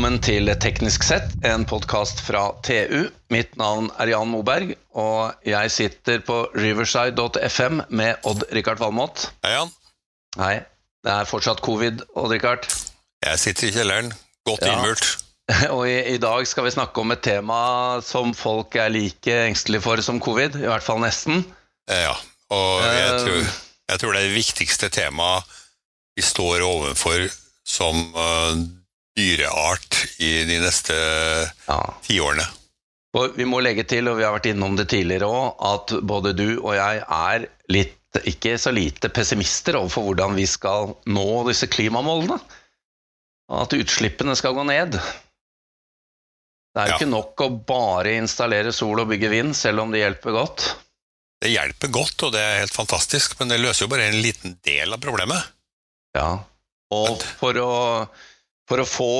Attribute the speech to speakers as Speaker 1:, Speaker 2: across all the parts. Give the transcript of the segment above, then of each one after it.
Speaker 1: Velkommen til Teknisk sett, en podkast fra TU. Mitt navn er Jan Moberg, og jeg sitter på riverside.fm med Odd-Rikard Valmot.
Speaker 2: Hei, Jan.
Speaker 1: Hei. Det er fortsatt covid, Odd-Rikard.
Speaker 2: Jeg sitter i kjelleren, godt
Speaker 1: Ja.
Speaker 2: innmurt.
Speaker 1: Og i, i dag skal vi snakke om et tema som folk er like engstelige for som covid. I hvert fall nesten.
Speaker 2: Eh, Ja, og jeg
Speaker 1: Eh.
Speaker 2: tror, jeg tror det er det viktigste temaet vi står overfor som eh, dyreart i de neste
Speaker 1: Ja.
Speaker 2: tiårene.
Speaker 1: Og vi må legge til, og vi har vært innom det tidligere òg, at både du og jeg er litt, ikke så lite pessimister overfor hvordan vi skal nå disse klimamålene. At utslippene skal gå ned. Det er jo
Speaker 2: Ja.
Speaker 1: ikke nok å bare installere sol og bygge vind, selv om det hjelper godt.
Speaker 2: Det hjelper godt, og det er helt fantastisk, men det løser jo bare en liten del av problemet.
Speaker 1: Ja. Og for å, for å få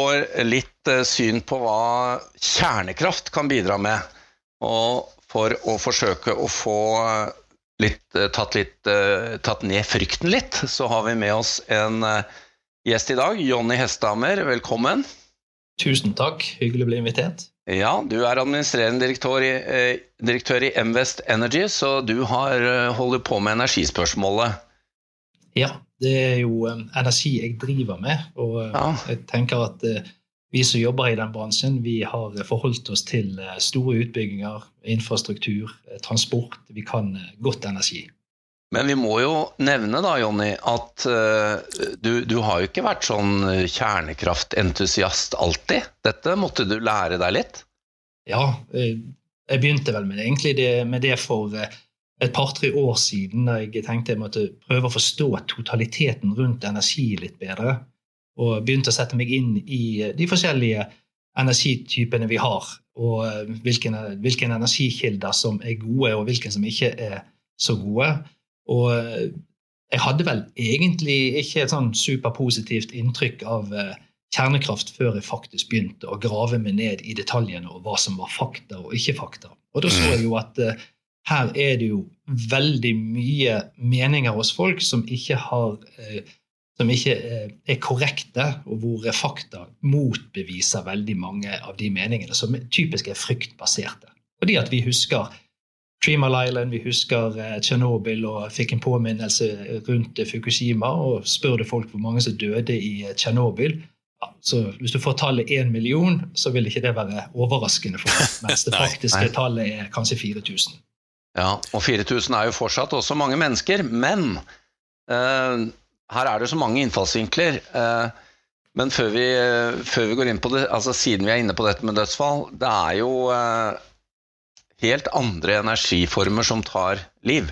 Speaker 1: litt eh, syn på hva kjernekraft kan bidra med, og for å forsøke å få litt, eh, tatt, litt, eh, tatt ned frykten litt, så har vi med oss en gjest i dag. Jonny Hesthammer, velkommen.
Speaker 3: Tusen takk, hyggelig å bli invitert.
Speaker 1: Ja, du er administrerende direktør i, direktør i Mvest Energy, så du har holder på med energispørsmålet.
Speaker 3: Ja, det er jo eh, energi jeg driver med, og
Speaker 1: Ja.
Speaker 3: jeg tenker at eh, vi som jobber i den bransjen, vi har forholdt oss til eh, store utbygginger, infrastruktur, transport. Vi kan godt energi.
Speaker 1: Men vi må jo nevne da, Jonny, at du, du har jo ikke vært sånn kjernekraftentusiast alltid. Dette måtte du lære deg litt.
Speaker 3: Ja, eh, jeg begynte vel med det, egentlig det, med det for et par-tre år siden, da jeg tenkte jeg måtte prøve å forstå totaliteten rundt energi litt bedre. Og begynte å sette meg inn i eh, de forskjellige energitypene vi har, og eh, hvilke, hvilke energikilder som er gode, og hvilke som ikke er så gode. Og eh, jeg hadde vel egentlig ikke et sånn superpositivt inntrykk av eh, kjernekraft før jeg faktisk begynte å grave meg ned i detaljene og hva som var fakta og ikke fakta. Og da så jeg jo at eh, her er det jo veldig mye meninger hos folk som ikke har eh, som ikke eh, er korrekte, og hvor fakta motbeviser veldig mange av de meningene som typisk er fryktbaserte. Fordi at vi husker Three Island, vi husker eh, Tsjernobyl og fikk en påminnelse rundt Fukushima. og Spør du folk hvor mange som døde i Tsjernobyl, så hvis du får tallet én million, så vil ikke det være overraskende for deg, mens det faktiske tallet er kanskje 4000.
Speaker 1: Ja, og 4000 er jo fortsatt også mange mennesker, men eh, her er det så mange innfallsvinkler. eh, men før vi, før vi går inn på det, altså siden vi er inne på dette med dødsfall, det er jo eh, helt andre energiformer som tar liv.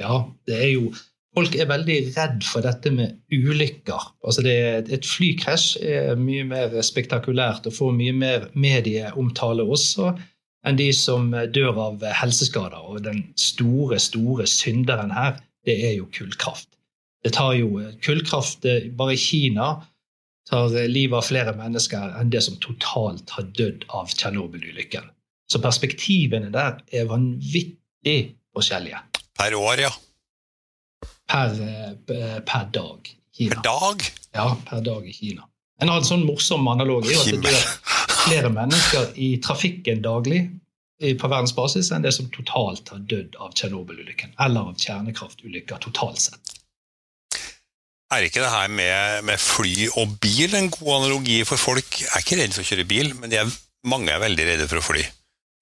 Speaker 3: Ja, det er jo Folk er veldig redd for dette med ulykker. Altså det, et flykrasj er mye mer spektakulært og får mye mer medieomtale også enn de som dør av helseskader. Og den store, store synderen her, det er jo kullkraft. Det tar jo Kullkraft eh, bare i Kina tar livet av flere mennesker enn det som totalt har dødd av Tsjernobyl-ulykken. Så perspektivene der er vanvittig forskjellige
Speaker 2: Per år, ja.
Speaker 3: per, eh, per dag Kina.
Speaker 2: Per dag.
Speaker 3: Ja, per dag i Kina. En annen sånn morsom analog er jo at det dør flere mennesker i trafikken daglig på verdensbasis enn det som totalt har dødd av Tsjernobyl-ulykken, eller av kjernekraftulykker totalt sett.
Speaker 2: Er ikke det her med, med fly og bil en god analogi for folk? Jeg er ikke redd for å kjøre bil, men er, mange er veldig redde for å fly.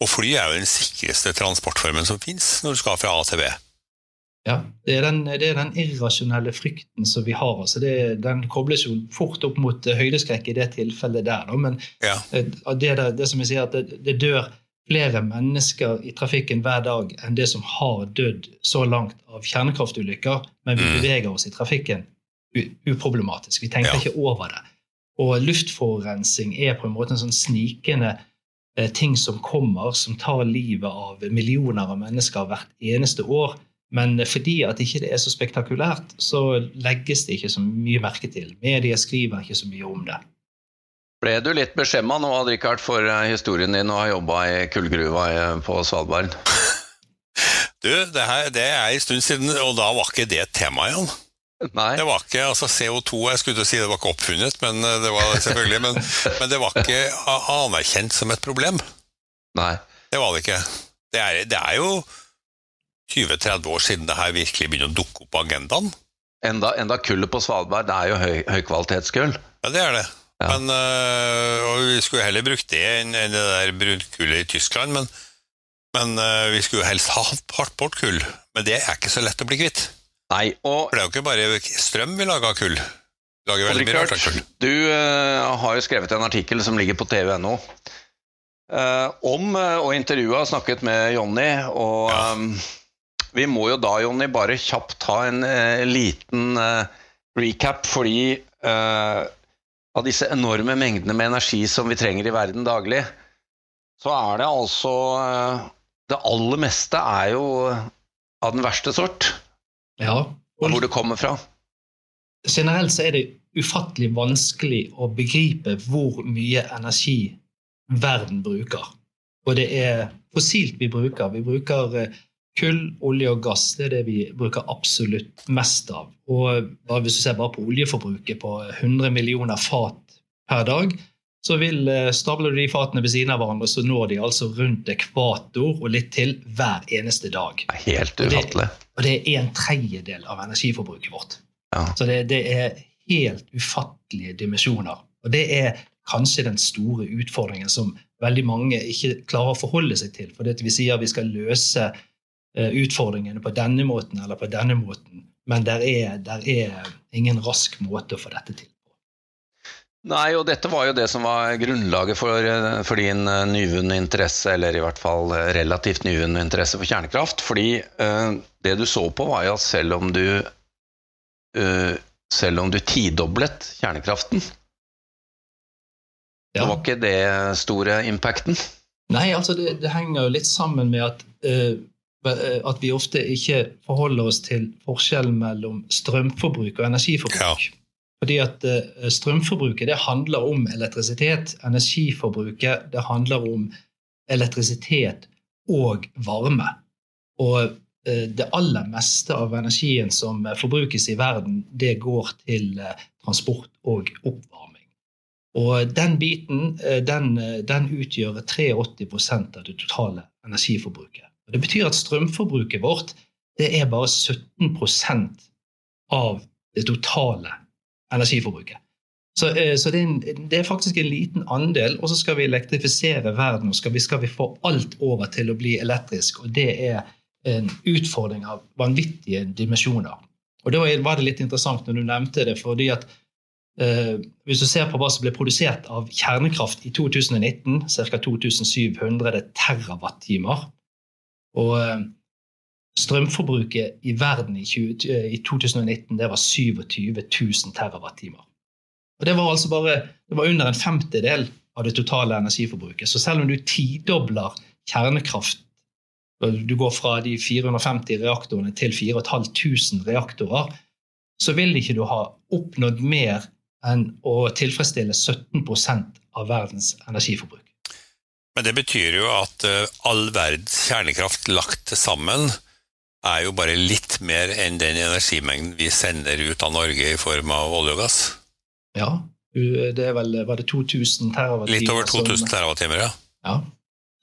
Speaker 2: Og fly er jo den sikreste transportformen som fins når du skal fra A til B.
Speaker 3: Ja, det er, den, det er den irrasjonelle frykten som vi har. Altså det, den kobles jo fort opp mot høydeskrekk i det tilfellet der. Da. Men
Speaker 2: Ja.
Speaker 3: eh, det, det, det som jeg sier, at det, dør flere mennesker i trafikken hver dag enn det som har dødd så langt av kjernekraftulykker, men vi
Speaker 2: Mm.
Speaker 3: beveger oss i trafikken uproblematisk. Vi tenker
Speaker 2: Ja.
Speaker 3: ikke over det. Og luftforurensning er på en måte en sånn snikende eh, ting som kommer, som tar livet av millioner av mennesker hvert eneste år. Men fordi at ikke det er så spektakulært, så legges det ikke så mye merke til. Media skriver ikke så mye om det.
Speaker 1: Ble du litt beskjemma nå, Richard, for eh, historien din og har jobba i kullgruva eh, på Svalbard?
Speaker 2: Du, det, her, det er en stund siden, og da var ikke det temaet tema igjen.
Speaker 1: Nei.
Speaker 2: Det var ikke, altså CO2 jeg skulle til å si det var ikke oppfunnet, men eh, det var selvfølgelig, men, men det var ikke anerkjent som et problem.
Speaker 1: Nei.
Speaker 2: Det var det ikke. Det er, det er jo 20-30 år siden det her virkelig begynner å dukke opp på agendaen.
Speaker 1: Enda, enda kullet på Svalbard, det er jo høy, høykvalitetskull.
Speaker 2: Ja, det er det.
Speaker 1: Ja.
Speaker 2: Men, øh, og vi skulle heller brukt det enn det der brunkullet i Tyskland, men, men øh, vi skulle jo helst ha hardt bort kull. Men det er ikke så lett å bli kvitt.
Speaker 1: Nei, og
Speaker 2: For det er jo ikke bare strøm vi lager av kull. Vi lager veldig mye rart av kull.
Speaker 1: du eh, har jo skrevet en artikkel som ligger på tv.no Uh, om uh, og intervjua snakket med Jonny. Og
Speaker 2: Ja.
Speaker 1: eh, vi må jo da, Jonny, bare kjapt ta en eh, liten eh, recap, fordi eh, av disse enorme mengdene med energi som vi trenger i verden daglig, så er det altså eh, Det aller meste er jo av den verste sort.
Speaker 3: Ja.
Speaker 1: Hvor det kommer fra.
Speaker 3: generelt så er det ufattelig vanskelig å begripe hvor mye energi verden bruker. Og det er fossilt vi bruker. Vi bruker eh, kull, olje og gass. Det er det vi bruker absolutt mest av. Og hvis du ser bare på oljeforbruket på 100 millioner fat per dag, så vil eh, stabler du de fatene ved siden av hverandre, så når de altså rundt ekvator og litt til hver eneste dag.
Speaker 1: Helt
Speaker 3: Og det-
Speaker 1: ufattelig.
Speaker 3: Og det er en tredjedel av energiforbruket vårt.
Speaker 1: Ja.
Speaker 3: Så det, det er helt ufattelige dimensjoner. Og det er kanskje den store utfordringen som veldig mange ikke klarer å forholde seg til. For det at vi sier vi skal løse utfordringene på denne måten eller på denne måten, men der er, der er ingen rask måte å få dette til.
Speaker 1: Nei, og dette var jo det som var grunnlaget for, eh, for din eh, nyvunne interesse, eller i hvert fall eh, relativt nyvunne interesse for kjernekraft. Fordi eh, det du så på, var jo at selv om du eh, selv om du tidoblet kjernekraften, så var ikke det store impacten.
Speaker 3: Nei, altså det, det henger jo litt sammen med at, eh, at vi ofte ikke forholder oss til forskjellen mellom strømforbruk og energiforbruk.
Speaker 2: Ja.
Speaker 3: Fordi at eh, strømforbruket det handler om elektrisitet. Energiforbruket det handler om elektrisitet og varme. Og eh, det aller meste av energien som eh, forbrukes i verden, det går til eh, transport og oppvarming. Og den biten eh, den, eh, den utgjør 83% av det totale energiforbruket. Det betyr at strømforbruket vårt det er bare 17% av det totale energiforbruket. Så, eh, så det, er en, det er faktisk en liten andel, og så skal vi elektrifisere verden og skal vi, skal vi få alt over til å bli elektrisk. Og det er en utfordring av vanvittige dimensjoner. Og da var det litt interessant når du nevnte det, fordi at eh, hvis du ser på hva som ble produsert av kjernekraft i 2019, ca. 2700 terawattimer, og eh, strømforbruket i verden i, 20, i 2019 det var 27 000 terawattimer. Og Det var altså bare det var under en femtedel av det totale energiforbruket. Så selv om du tidobler kjernekraft Du går fra de 450 reaktorene til 4500 reaktorer, så vil ikke du ha oppnådd mer enn å tilfredsstille 17% av verdens energiforbruk.
Speaker 2: Men det betyr jo at eh, all verdens kjernekraft lagt sammen er jo bare litt mer enn den energimengden vi sender ut av Norge i form av olje og gass.
Speaker 3: Ja, det er vel var det 2000 terawattimer?
Speaker 2: Litt over 2000 TWh, ja.
Speaker 3: Ja.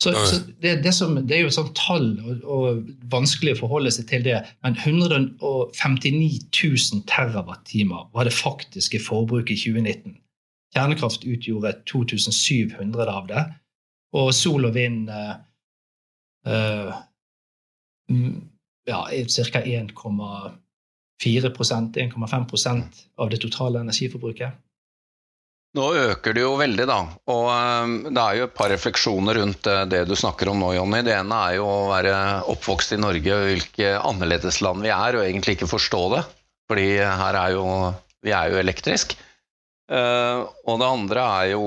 Speaker 3: Så, så det, det, som, det er jo et sånt tall, og, og vanskelig å forholde seg til det, men 159 000 terawattimer var det faktiske forbruket i 2019. Kjernekraft utgjorde 2700 av det, og sol og vind uh, ja, ca. 1,4% 1,5% av det totale energiforbruket.
Speaker 1: Nå øker det jo veldig, da. Og eh, det er jo et par refleksjoner rundt det du snakker om nå, Jonny. Det ene er jo å være oppvokst i Norge og hvilke annerledesland vi er, og egentlig ikke forstå det. Fordi her er jo Vi er jo elektrisk. Og det andre er jo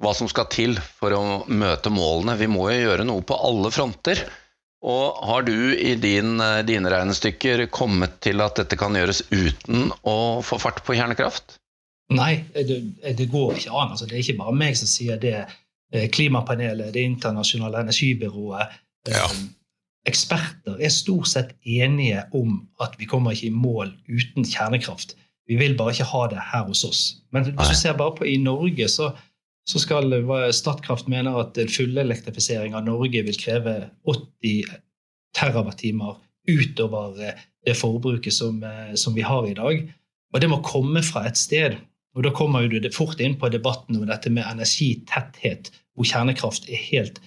Speaker 1: hva som skal til for å møte målene. Vi må jo gjøre noe på alle fronter. Og har du i din, eh, dine regnestykker kommet til at dette kan gjøres uten å få fart på kjernekraft?
Speaker 3: Nei, det, det går ikke an. Altså, det er ikke bare meg som sier det. Eh, Klimapanelet, Det internasjonale energibyrået, eh,
Speaker 2: Ja.
Speaker 3: eksperter er stort sett enige om at vi kommer ikke i mål uten kjernekraft. Vi vil bare ikke ha det her hos oss. Men hvis du ser bare på i Norge, så, så skal Statkraft mener at en fullelektrifisering av Norge vil kreve 80 terawattimer utover eh, det forbruket som, eh, som, vi har i dag. Og det må komme fra et sted. Og da kommer du fort inn på debatten om dette med energitetthet, hvor kjernekraft er helt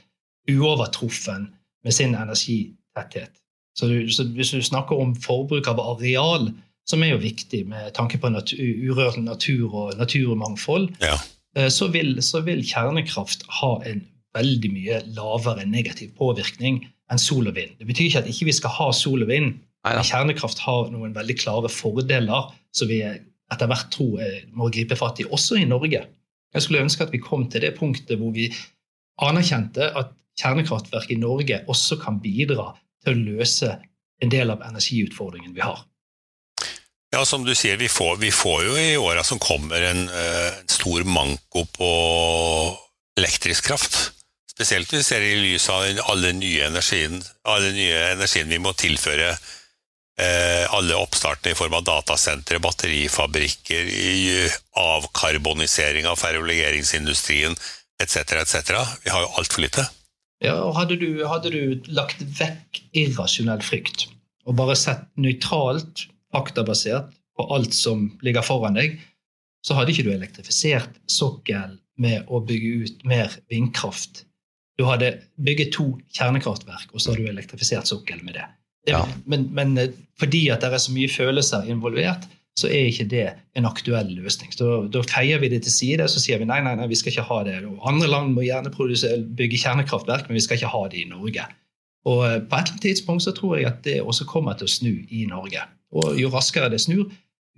Speaker 3: uovertruffen med sin energitetthet. Så, du, så hvis du snakker om forbruk av areal, som er jo viktig med tanke på natur, urørt natur og naturmangfold, ja. Eh, så, vil, så, vil, kjernekraft ha en veldig mye lavere negativ påvirkning enn sol og vind. Det betyr ikke at ikke vi skal ha sol og vind, men kjernekraft har noen veldig klare fordeler som vi etter hvert tror må gripe fatt i, også i Norge. Jeg skulle ønske at vi kom til det punktet hvor vi anerkjente at kjernekraftverk i Norge også kan bidra til å løse en del av energiutfordringen vi har.
Speaker 2: Ja, som du sier, vi får, vi får jo i åra som kommer en, uh, stor manko på elektrisk kraft. Spesielt hvis vi ser i lys av alle nye energien, alle nye energien vi må tilføre uh, alle oppstartene i form av datasentre, batterifabrikker, i avkarbonisering av ferrolegeringsindustrien etc., etc. Vi har jo altfor lite.
Speaker 3: Ja, og hadde du, hadde du lagt vekk irrasjonell frykt og bare sett nøytralt, faktabasert på alt som ligger foran deg, så hadde ikke du elektrifisert sokkel med å bygge ut mer vindkraft. Du hadde bygget to kjernekraftverk, og så hadde du elektrifisert sokkelen med det. det ja. men, men, eh, fordi at det er så mye følelser involvert, så er ikke det en aktuell løsning. Så Da feier vi det til side så sier vi nei, nei, nei, vi skal ikke ha det. Og andre land må gjerne bygge kjernekraftverk, men vi skal ikke ha det i Norge. Og eh, På et eller annet tidspunkt så tror jeg at det også kommer til å snu i Norge. Og Jo raskere det snur,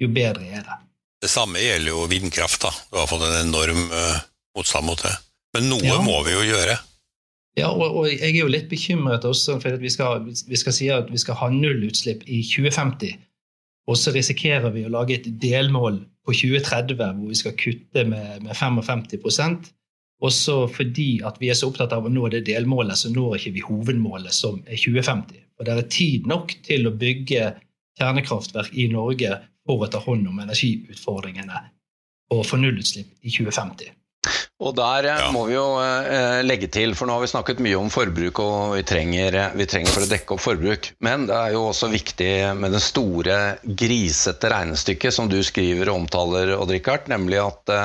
Speaker 3: jo bedre er det.
Speaker 2: Det samme gjelder jo vindkraft. da. Du har fått en enorm uh, motstand mot det. Men noe ja. må vi jo gjøre.
Speaker 3: Ja, og, og, jeg er jo litt bekymret også, for vi skal, vi skal si at vi skal ha nullutslipp i 2050. Og så risikerer vi å lage et delmål på 2030 hvor vi skal kutte med, med 55% Og fordi at vi er så opptatt av å nå det delmålet, så når ikke vi hovedmålet, som er 2050. Og det er tid nok til å bygge kjernekraftverk i Norge for å ta hånd om energiutfordringene og få nullutslipp i 2050.
Speaker 1: Og der eh, ja. må vi jo eh, legge til, for nå har vi snakket mye om forbruk, og vi trenger, eh, vi trenger, for å dekke opp forbruk. Men det er jo også viktig med det store, grisete regnestykket som du skriver og omtaler, Odd-Rikard, nemlig at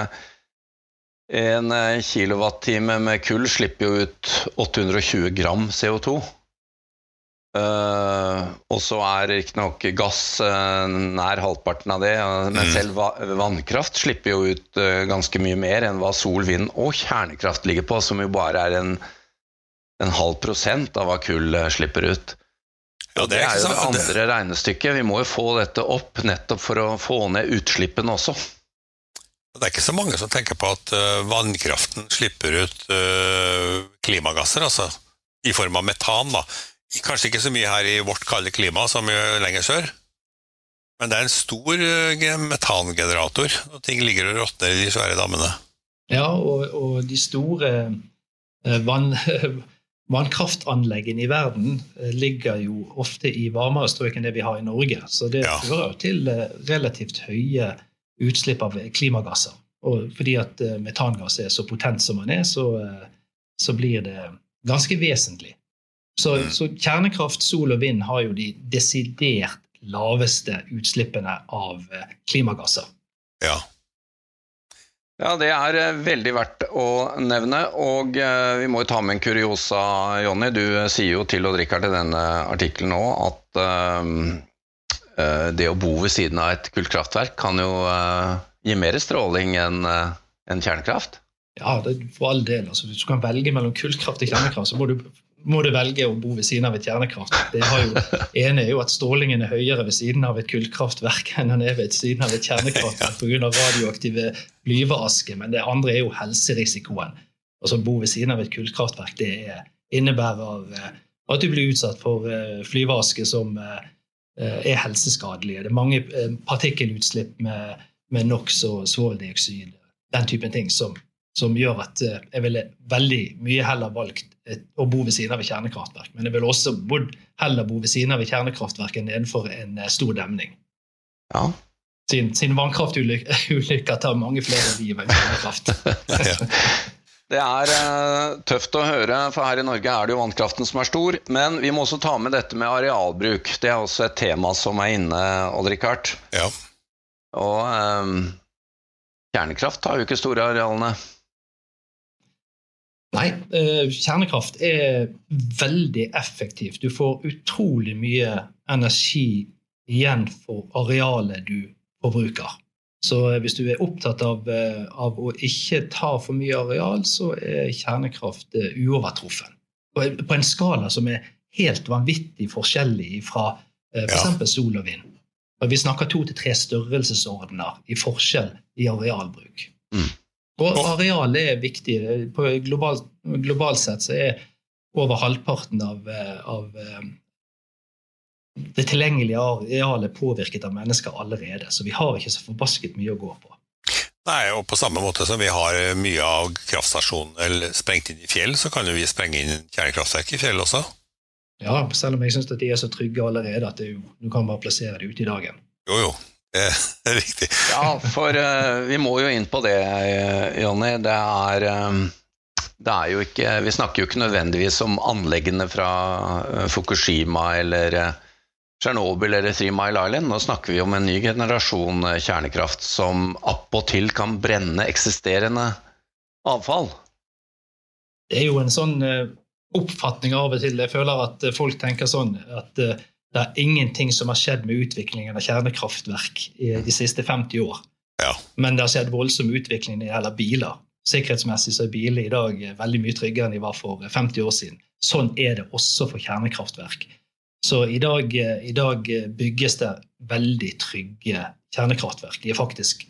Speaker 1: en kilowattime med kull slipper jo ut 820 gram CO2. Uh, og så er riktignok gass uh, nær halvparten av det. Uh, men mm. selv va vannkraft slipper jo ut ganske mye mer enn hva sol, vind og kjernekraft ligger på, som jo bare er en, en halv prosent av hva kull slipper ut. Ja, det, er det, er jo det andre det... regnestykket. Vi må jo få dette opp nettopp for å få ned utslippene også.
Speaker 2: Det er ikke så mange som tenker på at vannkraften slipper ut klimagasser, altså. I form av metan, da. Kanskje ikke så mye her i vårt kalde klima som lenger sør. Men det er en stor eh, metangenerator, og ting ligger og råtner i de svære dammene.
Speaker 3: Ja, og, og de store eh, vann, vannkraftanleggene i verden eh, ligger jo ofte i varmere strøk enn det vi har i Norge. Så det fører ja. til relativt høye utslipp av klimagasser. Og fordi at metangass er så potent som man er, så, så blir det ganske vesentlig. Så, mm. så, kjernekraft, sol og vind har jo de desidert laveste utslippene av eh, klimagasser.
Speaker 2: Ja.
Speaker 1: Ja, Det er eh, veldig verdt å nevne. Og eh, vi må jo ta med en kuriosa, Jonny. Du sier jo til Odd Rikard i denne artikkelen nå at uh, det å bo ved siden av et kullkraftverk kan jo uh, gi mer stråling enn uh, en kjernekraft?
Speaker 3: Ja, det, for all del. Altså, hvis du kan velge mellom kullkraft og kjernekraft, så må du må du velge å bo ved siden av et kjernekraftverk. Det ene er jo at strålingen er høyere ved siden av et kullkraftverk enn den er ved siden av et kjernekraftverk pga. radioaktive flyveaske, men det andre er jo helserisikoen. Altså Å bo ved siden av et kullkraftverk det innebærer eh, at du blir utsatt for eh, flyveaske som eh, er helseskadelige. Det er mange partikkelutslipp med, med NOx og svoveldioksid, den typen ting, som, som gjør at eh, jeg ville veldig mye heller valgt å bo ved siden av et kjernekraftverk. Men jeg ville også bodd heller bo ved siden av et kjernekraftverk enn nedenfor en eh, stor demning.
Speaker 1: Ja.
Speaker 3: Siden, siden vannkraftulykker tar mange flere liv enn kjernekraft.
Speaker 1: Det er tøft å høre, for her i Norge er det jo vannkraften som er stor. Men vi må også ta med dette med arealbruk. Det er også et tema som er inne, Odd-Rikard.
Speaker 2: Ja.
Speaker 1: Og um, kjernekraft har jo ikke store arealene.
Speaker 3: Nei, uh, kjernekraft er veldig effektivt. Du får utrolig mye energi igjen for arealet du forbruker. Så hvis du er opptatt av, eh, av, å ikke ta for mye areal, så er kjernekraft eh, uovertruffen. På en skala som er helt vanvittig forskjellig fra f.eks. For ja. sol og vind. Vi snakker to til tre størrelsesordener i forskjell i arealbruk. Og areal er viktig. På globalt, globalt sett så er over halvparten av, av det tilgjengelige arealet påvirket av mennesker allerede, så vi har ikke så forbasket mye å gå på.
Speaker 2: Nei, og På samme måte som vi har mye av kraftstasjoner sprengt inn i fjell, så kan jo vi sprenge inn kjernekraftverk i fjell også.
Speaker 3: Ja, selv om jeg syns de er så trygge allerede at du kan bare plassere det ute i dagen.
Speaker 2: Jo, jo. Er riktig.
Speaker 1: ja, for uh, vi må jo inn på det, Jonny. Det er um, det er jo ikke, Vi snakker jo ikke nødvendigvis om anleggene fra Fukushima eller Tsjernobyl eller Three Mile Island. Nå snakker vi om en ny generasjon eh, kjernekraft som appåtil kan brenne eksisterende avfall.
Speaker 3: Det er jo en sånn uh, oppfatning av og til. Jeg føler at folk tenker sånn at uh, det er ingenting som har skjedd med utviklingen av kjernekraftverk i de siste 50 år.
Speaker 2: Ja.
Speaker 3: Men det har skjedd voldsom utvikling når det gjelder biler. Sikkerhetsmessig så er biler i dag veldig mye tryggere enn de var for 50 år siden. Sånn er det også for kjernekraftverk. Så i dag, eh, i dag, eh, bygges det veldig trygge kjernekraftverk. De er faktisk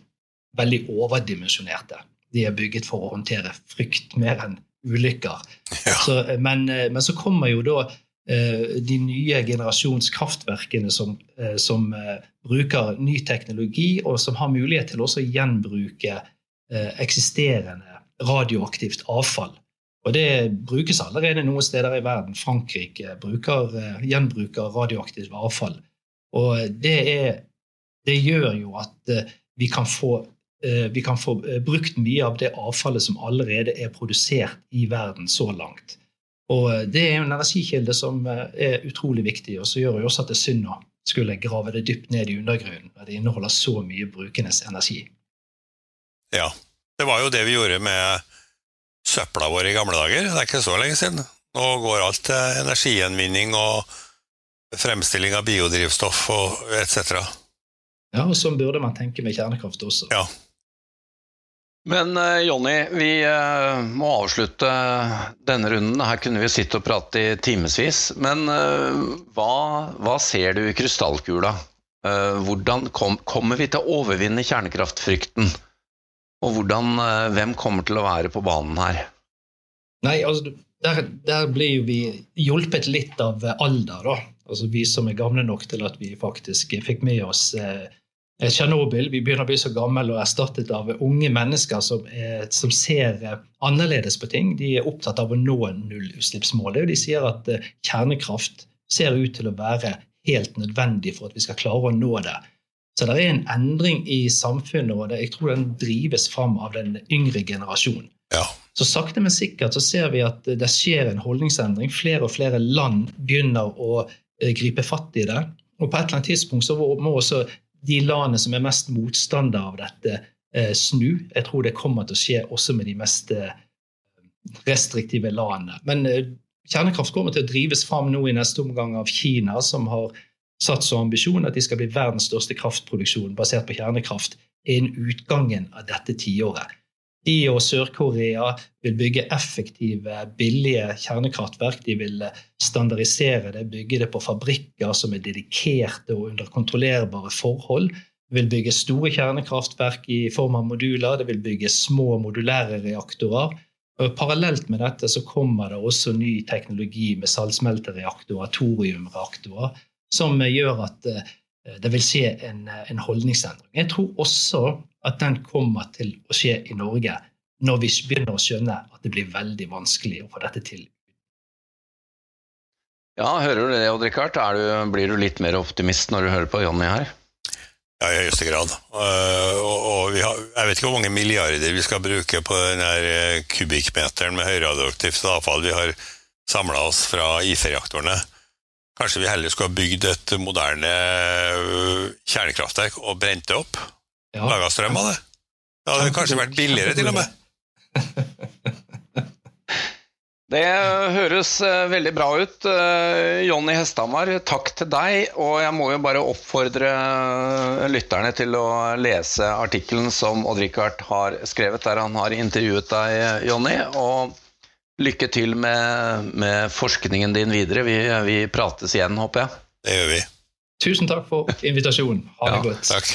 Speaker 3: veldig overdimensjonerte. De er bygget for å håndtere frykt mer enn ulykker. Ja. Så, eh, men, men, så kommer jo da de nye generasjonskraftverkene som, som bruker ny teknologi, og som har mulighet til også å gjenbruke eksisterende radioaktivt avfall. Og det brukes allerede noen steder i verden. Frankrike bruker, eh, gjenbruker radioaktivt avfall. Og det, er, det gjør jo at eh, vi kan, få, eh, vi kan få brukt mye av det avfallet som allerede er produsert i verden så langt. Og det er en energikilde som er utrolig viktig, og så gjør det også at det er synd å skulle grave det dypt ned i undergrunnen. når Det inneholder så mye brukernes energi.
Speaker 2: Ja, det var jo det vi gjorde med søpla vår i gamle dager. Det er ikke så lenge siden. Nå går alt til energigjenvinning og fremstilling av biodrivstoff og etc.
Speaker 3: Ja, og sånn burde man tenke med kjernekraft også.
Speaker 2: Ja.
Speaker 1: Men uh, Jonny, vi uh, må avslutte denne runden. Her kunne vi sitte og prate i timevis. Men uh, hva, hva, ser du i krystallkula? hvordan kom, kommer vi til å overvinne kjernekraftfrykten? Og hvordan, eh, hvem kommer til å være på banen her?
Speaker 3: Nei, altså, der, der blir vi hjulpet litt av alder, da. Altså Vi som er gamle nok til at vi faktisk fikk med oss eh, Tsjernobyl. Vi begynner å bli så gamle og erstattet av unge mennesker som, er, som, ser eh, annerledes på ting. De er opptatt av å nå nullutslippsmålet. Og de sier at eh, kjernekraft ser ut til å være helt nødvendig for at vi skal klare å nå det. Så det er en endring i samfunnet, og jeg tror den drives fram av den yngre generasjonen.
Speaker 2: Ja.
Speaker 3: Så sakte, men sikkert så ser vi at det skjer en holdningsendring. Flere og flere land begynner å eh, gripe fatt i det. Og på et eller annet tidspunkt så må også de landene som er mest motstandere av dette, eh, snu. Jeg tror det kommer til å skje også med de mest eh, restriktive landene. Men kjernekraft kommer til å drives fram nå i neste omgang av Kina, som har satt som ambisjon at de skal bli verdens største kraftproduksjon basert på kjernekraft innen utgangen av dette tiåret. De og Sør-Korea vil bygge effektive, billige kjernekraftverk. De vil standardisere det, bygge det på fabrikker som er dedikerte og under kontrollerbare forhold. De vil bygge store kjernekraftverk i form av moduler. Det vil bygge små modulære reaktorer. Parallelt med dette så kommer det også ny teknologi med saltsmeltereaktorer, thoriumreaktorer, som gjør at eh, det vil skje en, en, holdningsendring. Jeg tror også at den kommer til å skje i Norge. når vi begynner å skjønne at det blir veldig vanskelig å få dette til.
Speaker 1: Ja, hører du det, Odd Rikard? Blir du litt mer optimist når du hører på Jonny her?
Speaker 2: Ja, i høyeste grad. Uh, og, og har, jeg vet ikke hvor mange milliarder vi skal bruke på den eh, kubikkmeteren med høyradioaktivt avfall vi har samla oss fra IFE-reaktorene. Kanskje vi heller skulle ha bygd et moderne uh, kjernekraftverk og brent det opp? Ja. Laga strøm av det? Det hadde kanskje vært billigere, til og med.
Speaker 1: Det høres eh, veldig bra ut. Eh, Jonny Hesthamar, takk til deg. Og jeg må jo bare oppfordre eh, lytterne til å lese artikkelen som Odd-Rikard har skrevet, der han har intervjuet deg, Jonny. Og lykke til med, med, forskningen din videre. Vi, vi, prates igjen, håper jeg.
Speaker 2: Det gjør vi.
Speaker 3: Tusen takk for invitasjonen. Ha det ja, godt.
Speaker 2: Takk.